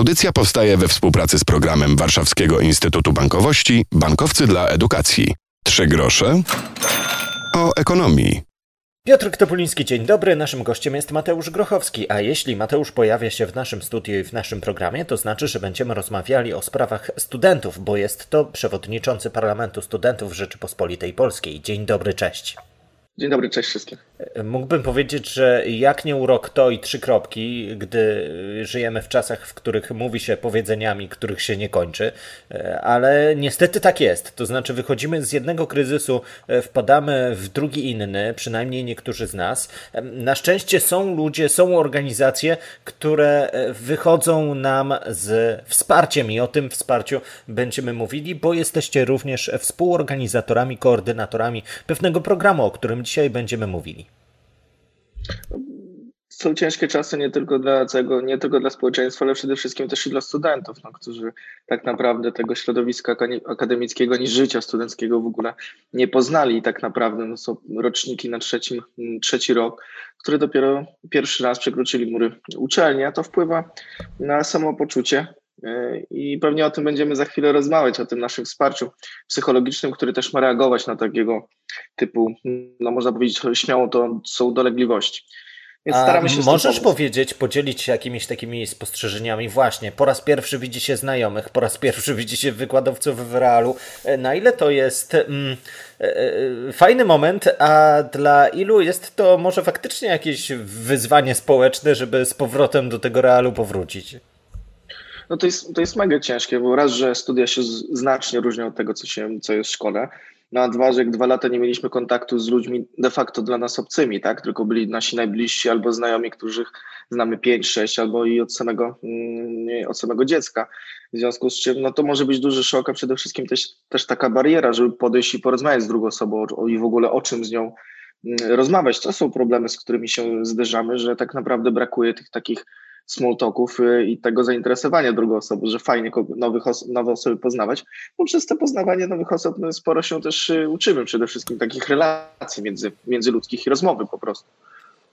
Audycja powstaje we współpracy z programem Warszawskiego Instytutu Bankowości Bankowcy dla Edukacji. Trzy grosze o ekonomii. Piotr Topuliński, dzień dobry. Naszym gościem jest Mateusz Grochowski, a jeśli Mateusz pojawia się w naszym studiu i w naszym programie, to znaczy, że będziemy rozmawiali o sprawach studentów, bo jest to przewodniczący Parlamentu Studentów Rzeczypospolitej Polskiej. Dzień dobry, cześć. Dzień dobry, cześć wszystkim. Mógłbym powiedzieć, że jak nie urok to i trzy kropki, gdy żyjemy w czasach, w których mówi się powiedzeniami, których się nie kończy, ale niestety tak jest. To znaczy, wychodzimy z jednego kryzysu, wpadamy w drugi inny, przynajmniej niektórzy z nas. Na szczęście są ludzie, są organizacje, które wychodzą nam z wsparciem i o tym wsparciu będziemy mówili, bo jesteście również współorganizatorami, koordynatorami pewnego programu, o którym dzisiaj będziemy mówili? Są ciężkie czasy nie tylko dla całego, nie tylko dla społeczeństwa, ale przede wszystkim też i dla studentów, no, którzy tak naprawdę tego środowiska akademickiego ani życia studenckiego w ogóle nie poznali i tak naprawdę no, są roczniki na trzecim, trzeci rok, które dopiero pierwszy raz przekroczyli mury uczelni, a to wpływa na samopoczucie i pewnie o tym będziemy za chwilę rozmawiać, o tym naszym wsparciu psychologicznym, który też ma reagować na takiego typu, no można powiedzieć śmiało, to są dolegliwości. Więc staramy się możesz powiedzieć, podzielić się jakimiś takimi spostrzeżeniami właśnie. Po raz pierwszy widzi się znajomych, po raz pierwszy widzi się wykładowców w realu. Na ile to jest mm, e, e, fajny moment, a dla ilu jest to może faktycznie jakieś wyzwanie społeczne, żeby z powrotem do tego realu powrócić? No to jest, to jest mega ciężkie, bo raz, że studia się znacznie różnią od tego, co, się, co jest w szkole, no a dwa, że jak dwa lata nie mieliśmy kontaktu z ludźmi de facto dla nas obcymi, tak? Tylko byli nasi najbliżsi albo znajomi, których znamy 5-6 albo i od samego, mm, od samego dziecka. W związku z czym no to może być duży szok, a przede wszystkim też, też taka bariera, żeby podejść i porozmawiać z drugą osobą o, i w ogóle o czym z nią mm, rozmawiać. To są problemy, z którymi się zderzamy, że tak naprawdę brakuje tych takich small talków y, i tego zainteresowania drugą osobą, że fajnie nowych os nowe osoby poznawać, bo przez to poznawanie nowych osób no, sporo się też y, uczymy, przede wszystkim takich relacji między, międzyludzkich i rozmowy po prostu.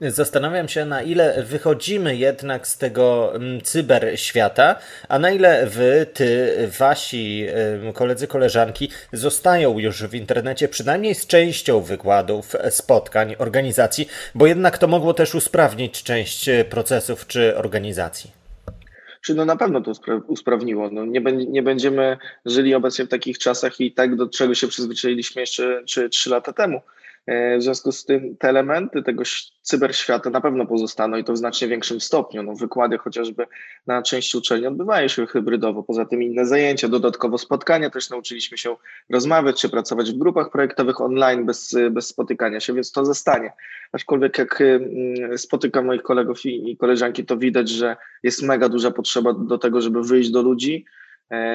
Zastanawiam się, na ile wychodzimy jednak z tego mm, cyberświata, a na ile wy, ty, wasi koledzy, koleżanki zostają już w internecie, przynajmniej z częścią wykładów, spotkań, organizacji, bo jednak to mogło też usprawnić część e, procesów czy organizacji. Czy no na pewno to usprawniło. No nie, nie będziemy żyli obecnie w takich czasach i tak do czego się przyzwyczailiśmy jeszcze trzy lata temu. E, w związku z tym te elementy tego cyberświata na pewno pozostaną i to w znacznie większym stopniu. No, wykłady chociażby na części uczelni odbywają się hybrydowo, poza tym inne zajęcia, dodatkowo spotkania, też nauczyliśmy się rozmawiać czy pracować w grupach projektowych online bez, bez spotykania się, więc to zostanie. Aczkolwiek jak mm, spotykam moich kolegów i, i koleżanki, to widać, że jest mega duża potrzeba do tego, żeby wyjść do ludzi,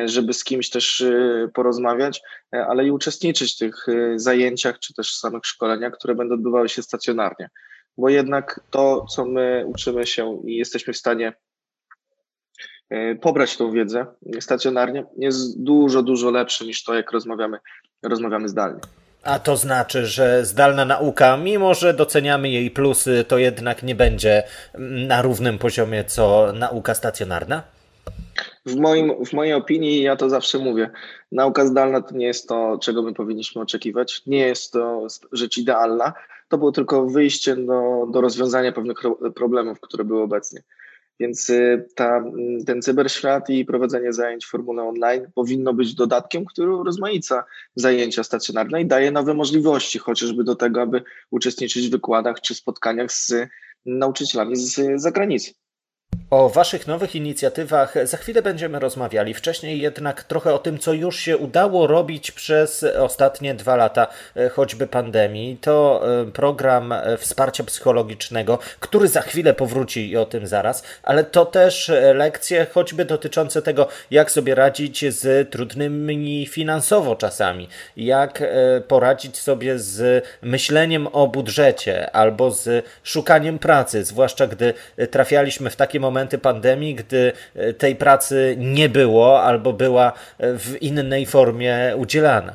żeby z kimś też e, porozmawiać, e, ale i uczestniczyć w tych zajęciach czy też samych szkoleniach, które będą odbywały się stacjonarnie. Bo jednak to, co my uczymy się i jesteśmy w stanie pobrać tą wiedzę stacjonarnie, jest dużo, dużo lepsze niż to, jak rozmawiamy, rozmawiamy zdalnie. A to znaczy, że zdalna nauka, mimo że doceniamy jej plusy, to jednak nie będzie na równym poziomie co nauka stacjonarna? W, moim, w mojej opinii, ja to zawsze mówię, nauka zdalna to nie jest to, czego my powinniśmy oczekiwać, nie jest to rzecz idealna, to było tylko wyjście do, do rozwiązania pewnych problemów, które były obecnie. Więc y, ta, ten cyberświat i prowadzenie zajęć w formule online powinno być dodatkiem, który rozmaica zajęcia stacjonarne i daje nowe możliwości, chociażby do tego, aby uczestniczyć w wykładach czy spotkaniach z nauczycielami z zagranicy. O Waszych nowych inicjatywach za chwilę będziemy rozmawiali. Wcześniej jednak trochę o tym, co już się udało robić przez ostatnie dwa lata, e, choćby pandemii. To e, program e, wsparcia psychologicznego, który za chwilę powróci i o tym zaraz, ale to też lekcje choćby dotyczące tego, jak sobie radzić z trudnymi finansowo czasami, jak poradzić sobie z myśleniem o budżecie albo z szukaniem pracy, zwłaszcza gdy trafialiśmy w takie momenty, pandemii, gdy e, tej pracy nie było albo była e, w innej formie udzielana.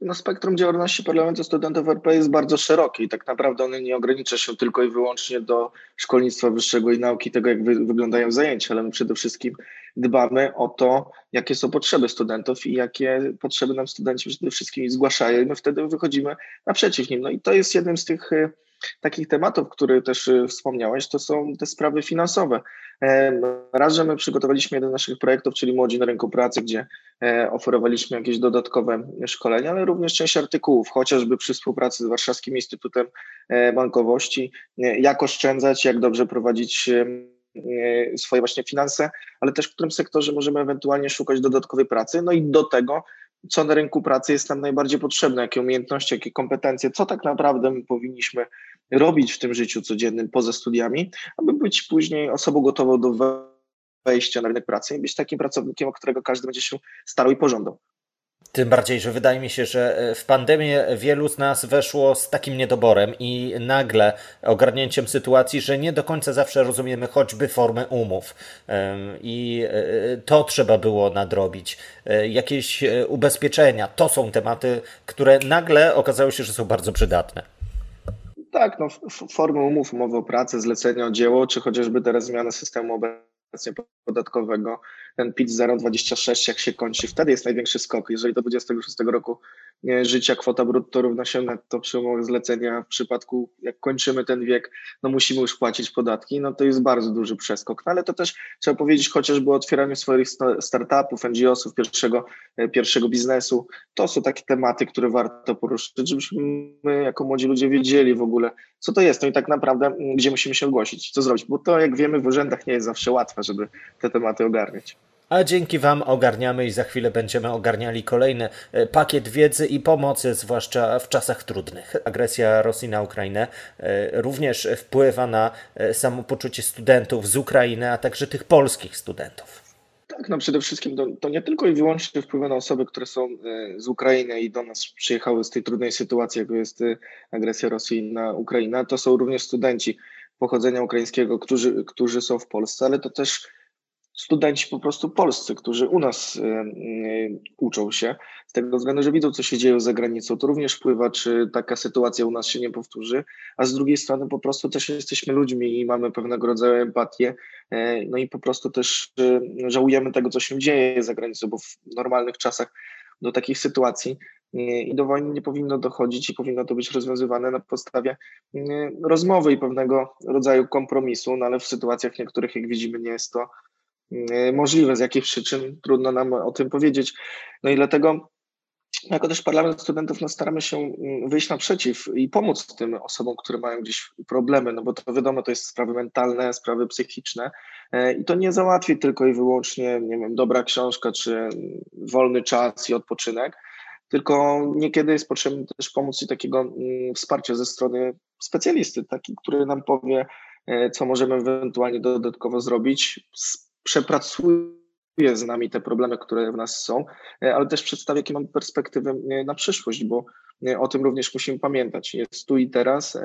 No, spektrum działalności Parlamentu Studentów RP jest bardzo szerokie i tak naprawdę one nie ogranicza się tylko i wyłącznie do szkolnictwa wyższego i nauki, tego jak wy, wyglądają zajęcia, ale my przede wszystkim dbamy o to, jakie są potrzeby studentów i jakie potrzeby nam studenci przede wszystkim zgłaszają i my wtedy wychodzimy naprzeciw nim. No i to jest jednym z tych y, takich tematów, które też y, wspomniałeś, to są te sprawy finansowe. E, raz, że my przygotowaliśmy jeden z naszych projektów, czyli Młodzi na rynku pracy, gdzie e, oferowaliśmy jakieś dodatkowe szkolenia, ale również część artykułów, chociażby przy współpracy z Warszawskim Instytutem e, Bankowości, jak oszczędzać, jak dobrze prowadzić swoje właśnie finanse, ale też w którym sektorze możemy ewentualnie szukać dodatkowej pracy. No i do tego co na rynku pracy jest nam najbardziej potrzebne, jakie umiejętności, jakie kompetencje, co tak naprawdę my powinniśmy robić w tym życiu codziennym poza studiami, aby być później osobą gotową do wejścia na rynek pracy i być takim pracownikiem, o którego każdy będzie się starał i pożądał. Tym bardziej, że wydaje mi się, że e, w pandemię wielu z nas weszło z takim niedoborem i nagle ogarnięciem sytuacji, że nie do końca zawsze rozumiemy choćby formę umów. I e, to trzeba było nadrobić. E, jakieś ubezpieczenia to są tematy, które nagle okazało się, że są bardzo przydatne. Tak, no, formy umów, umowy o pracę, zlecenia o dzieło, czy chociażby teraz zmiana systemu obecnie podatkowego ten PIT 0,26 jak się kończy, wtedy jest największy skok. Jeżeli do 26 roku życia kwota brutto równa się netto przy umowach zlecenia, w przypadku jak kończymy ten wiek, no musimy już płacić podatki, no to jest bardzo duży przeskok. No ale to też trzeba powiedzieć chociażby o otwieraniu swoich startupów, NGO-sów, pierwszego, e, pierwszego biznesu. To są takie tematy, które warto poruszyć, żebyśmy my jako młodzi ludzie wiedzieli w ogóle, co to jest, no i tak naprawdę gdzie musimy się ogłosić, co zrobić, bo to jak wiemy w urzędach nie jest zawsze łatwe, żeby te tematy ogarniać a dzięki Wam ogarniamy i za chwilę będziemy ogarniali kolejny e, pakiet wiedzy i pomocy, zwłaszcza w czasach trudnych. Agresja Rosji na Ukrainę e, również wpływa na e, samopoczucie studentów z Ukrainy, a także tych polskich studentów. Tak, no przede wszystkim to, to, nie tylko i wyłącznie wpływa na osoby, które są z Ukrainy i do nas przyjechały z tej trudnej sytuacji, jaką jest agresja Rosji na Ukrainę. To są również studenci pochodzenia ukraińskiego, którzy, którzy są w Polsce, ale to też studenci po prostu polscy, którzy u nas y, y, uczą się, z tego względu, że widzą, co się dzieje za granicą. To również wpływa, czy taka sytuacja u nas się nie powtórzy, a z drugiej strony po prostu też jesteśmy ludźmi i mamy pewnego rodzaju empatię, y, no i po prostu też żałujemy tego, co się dzieje za granicą, bo w normalnych czasach do takich sytuacji i do wojny nie powinno dochodzić i powinno to być rozwiązywane na podstawie rozmowy i pewnego rodzaju kompromisu, no ale w sytuacjach niektórych, jak widzimy, nie jest to możliwe, z jakich przyczyn, trudno nam o tym powiedzieć. No i dlatego jako też Parlament Studentów no, staramy się mm, wyjść naprzeciw i pomóc tym osobom, które mają gdzieś problemy, no bo to wiadomo, to jest sprawy mentalne, sprawy psychiczne e, i to nie załatwi tylko i wyłącznie, nie wiem, dobra książka czy wolny czas i odpoczynek, tylko niekiedy jest potrzebne też pomoc i takiego mm, wsparcia ze strony specjalisty, taki, który nam powie, e, co możemy ewentualnie dodatkowo zrobić przepracuje z nami te problemy, które w nas są, e, ale też przedstawia, jakie mamy perspektywy e, na przyszłość, bo e, o tym również musimy pamiętać. Jest tu i teraz,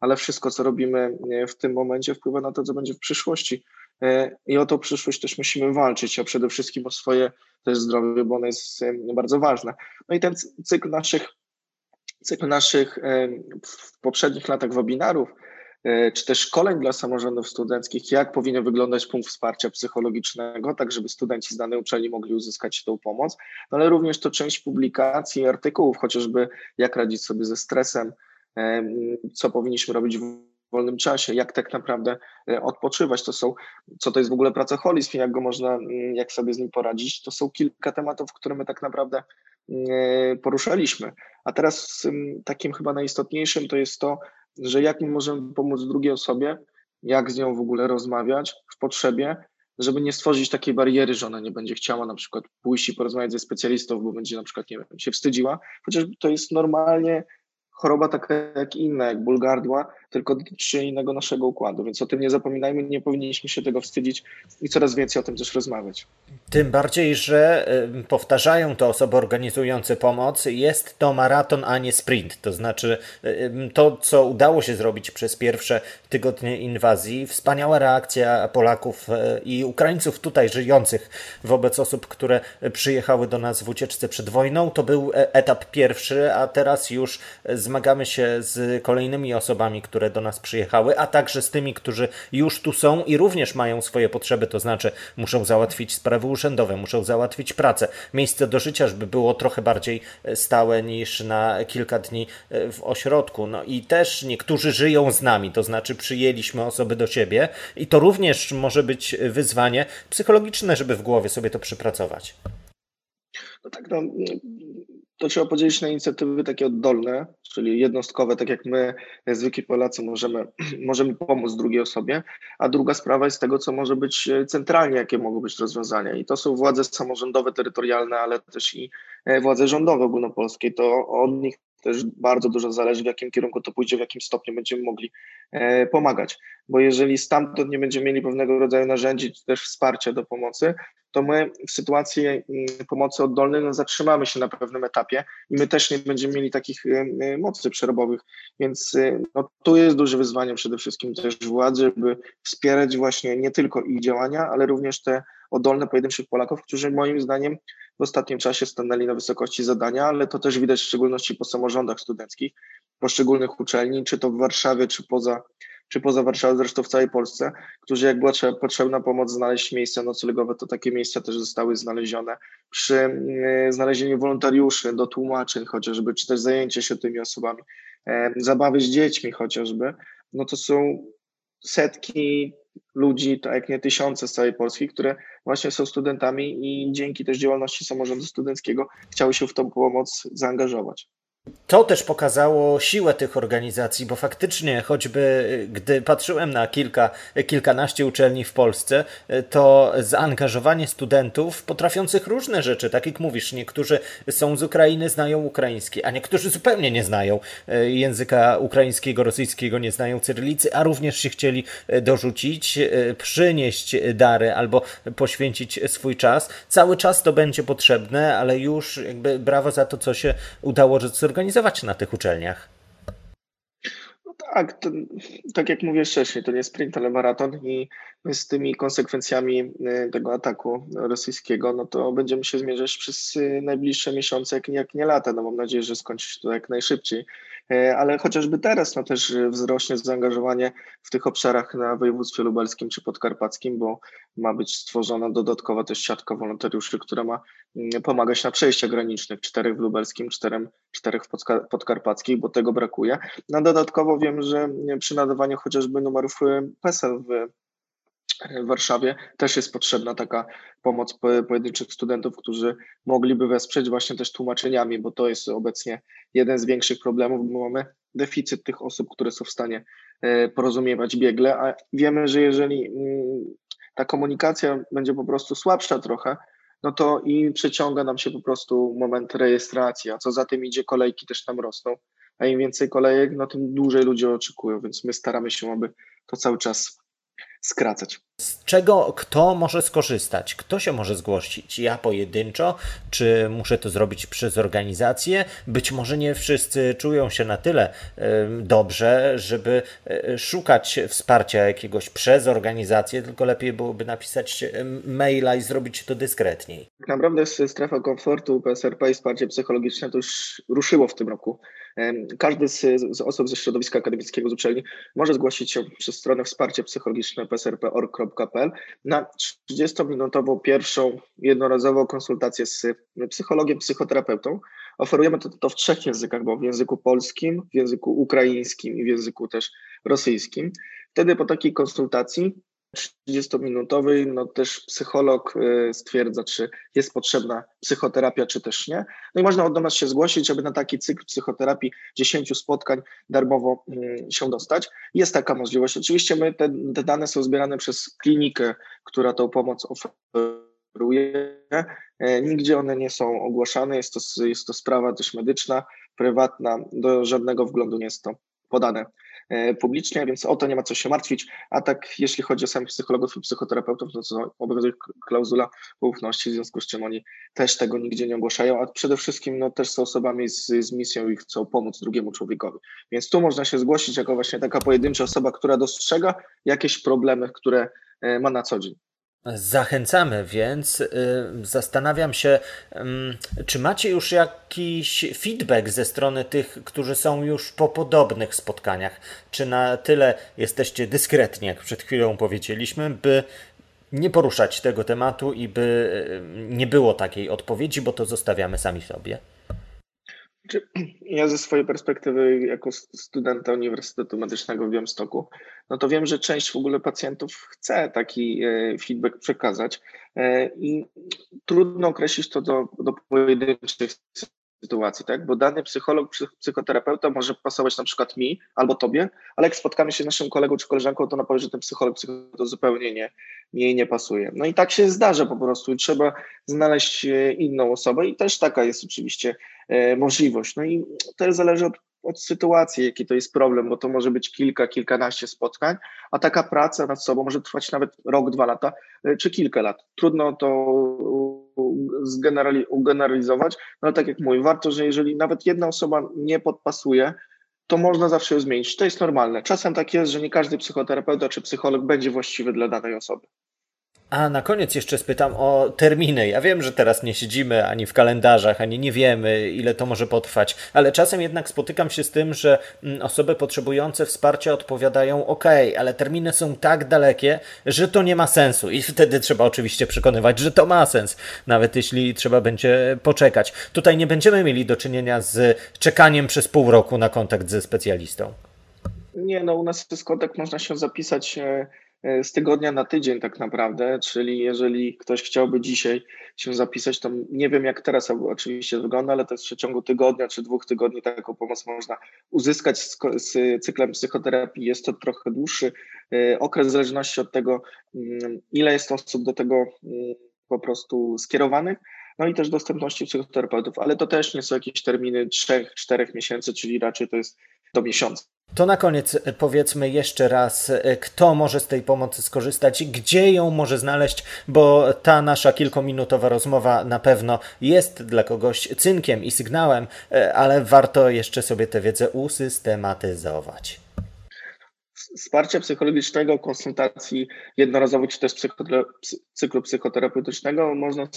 ale wszystko, co robimy w tym momencie, wpływa na to, co będzie w przyszłości. I o tą przyszłość też musimy walczyć, a przede wszystkim o swoje też zdrowie, bo ono jest bardzo ważne. No i ten cykl naszych, cykl naszych w poprzednich latach webinarów, czy też szkoleń dla samorządów studenckich, jak powinien wyglądać punkt wsparcia psychologicznego, tak żeby studenci z danej uczelni mogli uzyskać tą pomoc, no ale również to część publikacji artykułów, chociażby jak radzić sobie ze stresem, e, co powinniśmy robić w wolnym czasie, jak tak naprawdę e, odpoczywać, to są, co to jest w ogóle pracoholizm, jak go można, jak sobie z nim poradzić, to są kilka tematów, które my tak naprawdę poruszaliśmy. A teraz takim chyba najistotniejszym to jest to, że jak my możemy pomóc drugiej osobie, jak z nią w ogóle rozmawiać w potrzebie, żeby nie stworzyć takiej bariery, że ona nie będzie chciała na przykład pójść i porozmawiać ze specjalistą, bo będzie na przykład, nie wiem, się wstydziła, chociaż to jest normalnie choroba taka jak inna, jak ból gardła, tylko dotyczy innego naszego układu, więc o tym nie zapominajmy, nie powinniśmy się tego wstydzić i coraz więcej o tym też rozmawiać. Tym bardziej, że powtarzają to osoby organizujące pomoc, jest to maraton, a nie sprint. To znaczy, to co udało się zrobić przez pierwsze tygodnie inwazji, wspaniała reakcja Polaków i Ukraińców tutaj żyjących wobec osób, które przyjechały do nas w ucieczce przed wojną, to był e, etap pierwszy, a teraz już zmagamy się z kolejnymi osobami, które do nas przyjechały, a także z tymi, którzy już tu są i również mają swoje potrzeby, to znaczy muszą załatwić sprawy urzędowe, muszą załatwić pracę, miejsce do życia, żeby było trochę bardziej e, stałe niż na kilka dni e, w ośrodku. No i też niektórzy żyją z nami, to znaczy przyjęliśmy osoby do siebie i to również może być wyzwanie psychologiczne, żeby w głowie sobie to przypracować. No tak, no, to trzeba podzielić na inicjatywy takie oddolne, czyli jednostkowe, tak jak my, zwykli Polacy, możemy, możemy pomóc drugiej osobie, a druga sprawa jest tego, co może być centralnie, jakie mogą być rozwiązania. I to są władze samorządowe, terytorialne, ale też i e, władze rządowe ogólnopolskie. To od nich też bardzo dużo zależy, w jakim kierunku to pójdzie, w jakim stopniu będziemy mogli e, pomagać. Bo jeżeli stamtąd nie będziemy mieli pewnego rodzaju narzędzi, czy też wsparcia do pomocy, to my w sytuacji mm, pomocy oddolnej no, zatrzymamy się na pewnym etapie i my też nie będziemy mieli takich e, mocy przerobowych. Więc e, no, tu jest duże wyzwanie przede wszystkim też władzy, żeby wspierać właśnie nie tylko ich działania, ale również te oddolne pojedynczych Polaków, którzy moim zdaniem w ostatnim czasie stanęli na wysokości zadania, ale to też widać w szczególności po samorządach studenckich, poszczególnych uczelni, czy to w Warszawie, czy poza, czy poza Warszawą, zresztą w całej Polsce, którzy jak była potrzebna pomoc znaleźć miejsca noclegowe, to takie miejsca też zostały znalezione. Przy mm, znalezieniu wolontariuszy do tłumaczeń chociażby, czy też zajęcie się tymi osobami, zabawy z dziećmi chociażby, no to są setki ludzi, tak jak nie tysiące z całej Polski, które właśnie są studentami i dzięki też działalności samorządu studenckiego chciały się w tą pomoc zaangażować. To też pokazało siłę tych organizacji, bo faktycznie, choćby gdy patrzyłem na kilka, kilkanaście uczelni w Polsce, to zaangażowanie studentów potrafiących różne rzeczy, tak jak mówisz, niektórzy są z Ukrainy, znają ukraiński, a niektórzy zupełnie nie znają języka ukraińskiego, rosyjskiego, nie znają cyrylicy, a również się chcieli dorzucić, przynieść dary albo poświęcić swój czas. Cały czas to będzie potrzebne, ale już jakby brawo za to, co się udało zorganizować organizować na tych uczelniach. No tak, to, tak jak mówię wcześniej, to nie sprint, ale maraton i z tymi konsekwencjami y, tego ataku rosyjskiego, no to będziemy się zmierzać przez y, najbliższe miesiące, jak nie, jak nie lata. No mam nadzieję, że skończy się to jak najszybciej. E, ale chociażby teraz no też wzrośnie zaangażowanie w tych obszarach na województwie lubelskim czy podkarpackim, bo ma być stworzona dodatkowa też siatka wolontariuszy, która ma mm, pomagać na przejściach granicznych, czterech w lubelskim, czterech, czterech w podkarpackich, bo tego brakuje. No dodatkowo wiem, że przy nadawaniu chociażby numerów y, PESEL w w Warszawie też jest potrzebna taka pomoc pojedynczych studentów, którzy mogliby wesprzeć właśnie też tłumaczeniami, bo to jest obecnie jeden z większych problemów, bo mamy deficyt tych osób, które są w stanie e, porozumiewać biegle, a wiemy, że jeżeli mm, ta komunikacja będzie po prostu słabsza trochę, no to i przeciąga nam się po prostu moment rejestracji, a co za tym idzie, kolejki też tam rosną, a im więcej kolejek, no tym dłużej ludzie oczekują, więc my staramy się, aby to cały czas skracać. Z czego kto może skorzystać? Kto się może zgłosić? Ja pojedynczo, czy muszę to zrobić przez organizację? Być może nie wszyscy czują się na tyle dobrze, żeby e, szukać wsparcia jakiegoś przez organizację, tylko lepiej byłoby napisać maila i zrobić to dyskretniej. Tak naprawdę strefa komfortu PSRP i wsparcie psychologiczne to już ruszyło w tym roku. Każdy z, z osób ze środowiska akademickiego z uczelni może zgłosić się przez stronę wsparcie psychologiczne na 30-minutową pierwszą jednorazową konsultację z psychologiem, psychoterapeutą. Oferujemy to, to w trzech językach, bo w języku polskim, w języku ukraińskim i w języku też rosyjskim. Wtedy po takiej konsultacji 30-minutowej, no też psycholog y, stwierdza, czy jest potrzebna psychoterapia, czy też nie. No i można do nas się zgłosić, żeby na taki cykl psychoterapii 10 spotkań darmowo mm, się dostać. Jest taka możliwość. Oczywiście my te, te dane są zbierane przez klinikę, która tą pomoc oferuje. E, nigdzie one nie są ogłaszane, jest to, jest to sprawa też medyczna, prywatna, do żadnego wglądu nie jest to podane. Publicznie, więc o to nie ma co się martwić. A tak, jeśli chodzi o samych psychologów i psychoterapeutów, to, to obowiązuje klauzula poufności, w związku z czym oni też tego nigdzie nie ogłaszają, a przede wszystkim no, też są osobami z, z misją i chcą pomóc drugiemu człowiekowi. Więc tu można się zgłosić jako właśnie taka pojedyncza osoba, która dostrzega jakieś problemy, które ma na co dzień. Zachęcamy więc. Y, zastanawiam się, czy macie już jakiś feedback ze strony tych, którzy są już po podobnych spotkaniach? Czy na tyle jesteście dyskretni, jak przed chwilą powiedzieliśmy, by nie poruszać tego tematu i by y, nie było takiej odpowiedzi, bo to zostawiamy sami sobie? Ja ze swojej perspektywy, jako studenta Uniwersytetu Medycznego w Białymstoku, no to wiem, że część w ogóle pacjentów chce taki e, feedback przekazać e, i trudno określić to do, do pojedynczych sytuacji, tak? Bo dany psycholog, psychoterapeuta może pasować na przykład mi albo tobie, ale jak spotkamy się naszym kolegą czy koleżanką, to na powie, że ten psycholog to zupełnie nie, jej nie pasuje. No i tak się zdarza po prostu i trzeba znaleźć e, inną osobę i też taka jest oczywiście e, możliwość. No i to zależy od, od sytuacji, jaki to jest problem, bo to może być kilka, kilkanaście spotkań, a taka praca nad sobą może trwać nawet rok, dwa lata e, czy kilka lat. Trudno to ugeneralizować, no ale tak jak mówię, warto, że jeżeli nawet jedna osoba nie podpasuje, to można zawsze ją zmienić. To jest normalne. Czasem tak jest, że nie każdy psychoterapeuta czy psycholog będzie właściwy dla danej osoby. A na koniec jeszcze spytam o terminy. Ja wiem, że teraz nie siedzimy ani w kalendarzach, ani nie wiemy, ile to może potrwać, ale czasem jednak spotykam się z tym, że mm, osoby potrzebujące wsparcia odpowiadają: OK, ale terminy są tak dalekie, że to nie ma sensu. I wtedy trzeba oczywiście przekonywać, że to ma sens, nawet jeśli trzeba będzie poczekać. Tutaj nie będziemy mieli do czynienia z czekaniem przez pół roku na kontakt ze specjalistą. Nie, no u nas jest kontakt, można się zapisać E, z tygodnia na tydzień tak naprawdę, czyli jeżeli ktoś chciałby dzisiaj się zapisać, to nie wiem jak teraz oczywiście wygląda, ale to jest w przeciągu tygodnia czy dwóch tygodni taką pomoc można uzyskać z, z cyklem psychoterapii. Jest to trochę dłuższy e, okres w zależności od tego, mm, ile jest osób do tego mm, po prostu skierowanych, no i też dostępności psychoterapeutów, ale to też nie są jakieś terminy 3-4 miesięcy, czyli raczej to jest do miesiąca. To na koniec e, powiedzmy jeszcze raz, e, kto może z tej pomocy skorzystać, gdzie ją może znaleźć, bo ta nasza kilkuminutowa rozmowa na pewno jest dla kogoś cynkiem i sygnałem, e, ale warto jeszcze sobie tę wiedzę usystematyzować wsparcia psychologicznego, konsultacji jednorazowych czy też cyklu psychoterapeutycznego można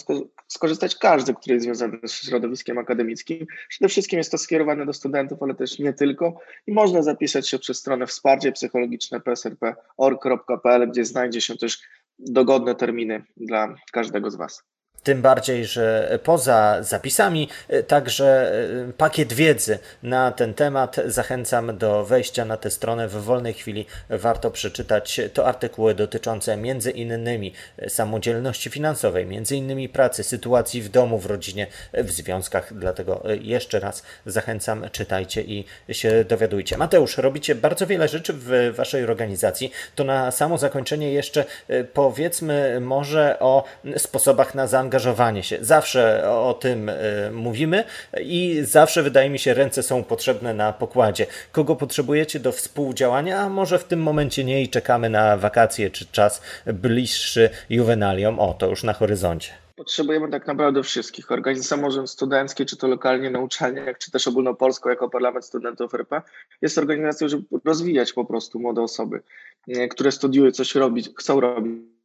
skorzystać każdy, który jest związany z środowiskiem akademickim. Przede wszystkim jest to skierowane do studentów, ale też nie tylko i można zapisać się przez stronę wsparcie psychologiczne psrp.org.pl, gdzie znajdzie się też dogodne terminy dla każdego z Was. Tym bardziej, że poza zapisami, e, także e, pakiet wiedzy na ten temat. Zachęcam do wejścia na tę stronę w wolnej chwili. Warto przeczytać to artykuły dotyczące między innymi samodzielności finansowej, między innymi pracy, sytuacji w domu, w rodzinie, w związkach. Dlatego jeszcze raz zachęcam, czytajcie i się dowiadujcie. Mateusz, robicie bardzo wiele rzeczy w waszej organizacji. To na samo zakończenie jeszcze powiedzmy może o sposobach na zaangażowanie zaangażowanie się. Zawsze o tym e, mówimy i zawsze wydaje mi się, ręce są potrzebne na pokładzie. Kogo potrzebujecie do współdziałania, a może w tym momencie nie i czekamy na wakacje czy czas bliższy juwenaliom. O, to już na horyzoncie. Potrzebujemy tak naprawdę wszystkich. Organizacja samorząd studencki, czy to lokalnie na uczelniach, czy też ogólnopolsko jako Parlament Studentów RP, jest organizacją, żeby rozwijać po prostu młode osoby, e, które studiują, coś robić, chcą robić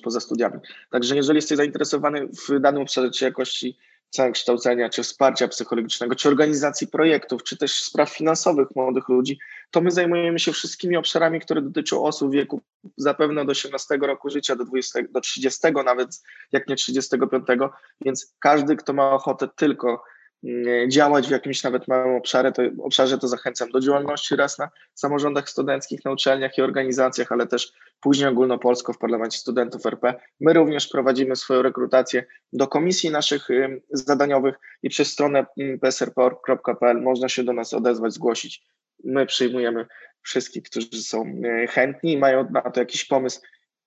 poza studiami. Także jeżeli jesteś zainteresowany w danym obszarze, czy jakości kształcenia, czy wsparcia psychologicznego, czy organizacji projektów, czy też spraw finansowych młodych ludzi, to my zajmujemy się wszystkimi obszarami, które dotyczą osób w wieku zapewne do 18 roku życia, do, 20, do 30 nawet, jak nie 35, więc każdy, kto ma ochotę tylko działać w jakimś nawet małym obszarze, to, obszarze, to zachęcam do działalności raz na samorządach studenckich, na uczelniach i organizacjach, ale też później ogólnopolsko w Parlamencie Studentów RP. My również prowadzimy swoją rekrutację do komisji naszych zadaniowych i przez stronę psrp.pl można się do nas odezwać, zgłosić. My przyjmujemy wszystkich, którzy są chętni i mają na to jakiś pomysł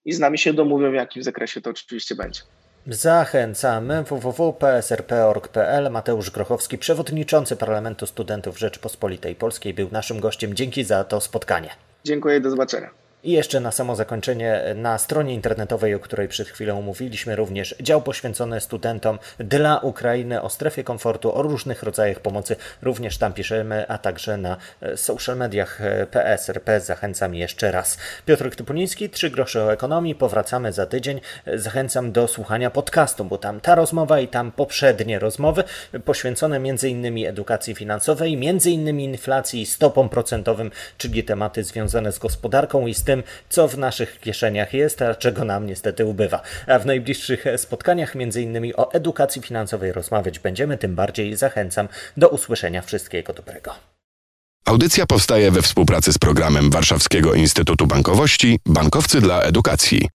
i z nami się domówią, w jakim zakresie to oczywiście będzie. Zachęcamy www.psrp.org.pl. Mateusz Grochowski, przewodniczący Parlamentu Studentów Rzeczypospolitej Polskiej, był naszym gościem. Dzięki za to spotkanie. Dziękuję, do zobaczenia. I jeszcze na samo zakończenie, na stronie internetowej, o której przed chwilą mówiliśmy, również dział poświęcony studentom dla Ukrainy o strefie komfortu, o różnych rodzajach pomocy. Również tam piszemy, a także na e, social mediach e, PSRP. Zachęcam jeszcze raz. Piotr Typuliński, Trzy grosze o ekonomii. Powracamy za tydzień. E, zachęcam do słuchania podcastu, bo tam ta rozmowa i tam poprzednie rozmowy poświęcone m.in. edukacji finansowej, m.in. inflacji i stopom procentowym, czyli tematy związane z gospodarką i z tym, tym, co w naszych kieszeniach jest, a czego nam niestety ubywa. A w najbliższych spotkaniach, między innymi o edukacji finansowej, rozmawiać będziemy, tym bardziej zachęcam do usłyszenia wszystkiego dobrego. Audycja powstaje we współpracy z programem Warszawskiego Instytutu Bankowości Bankowcy dla Edukacji.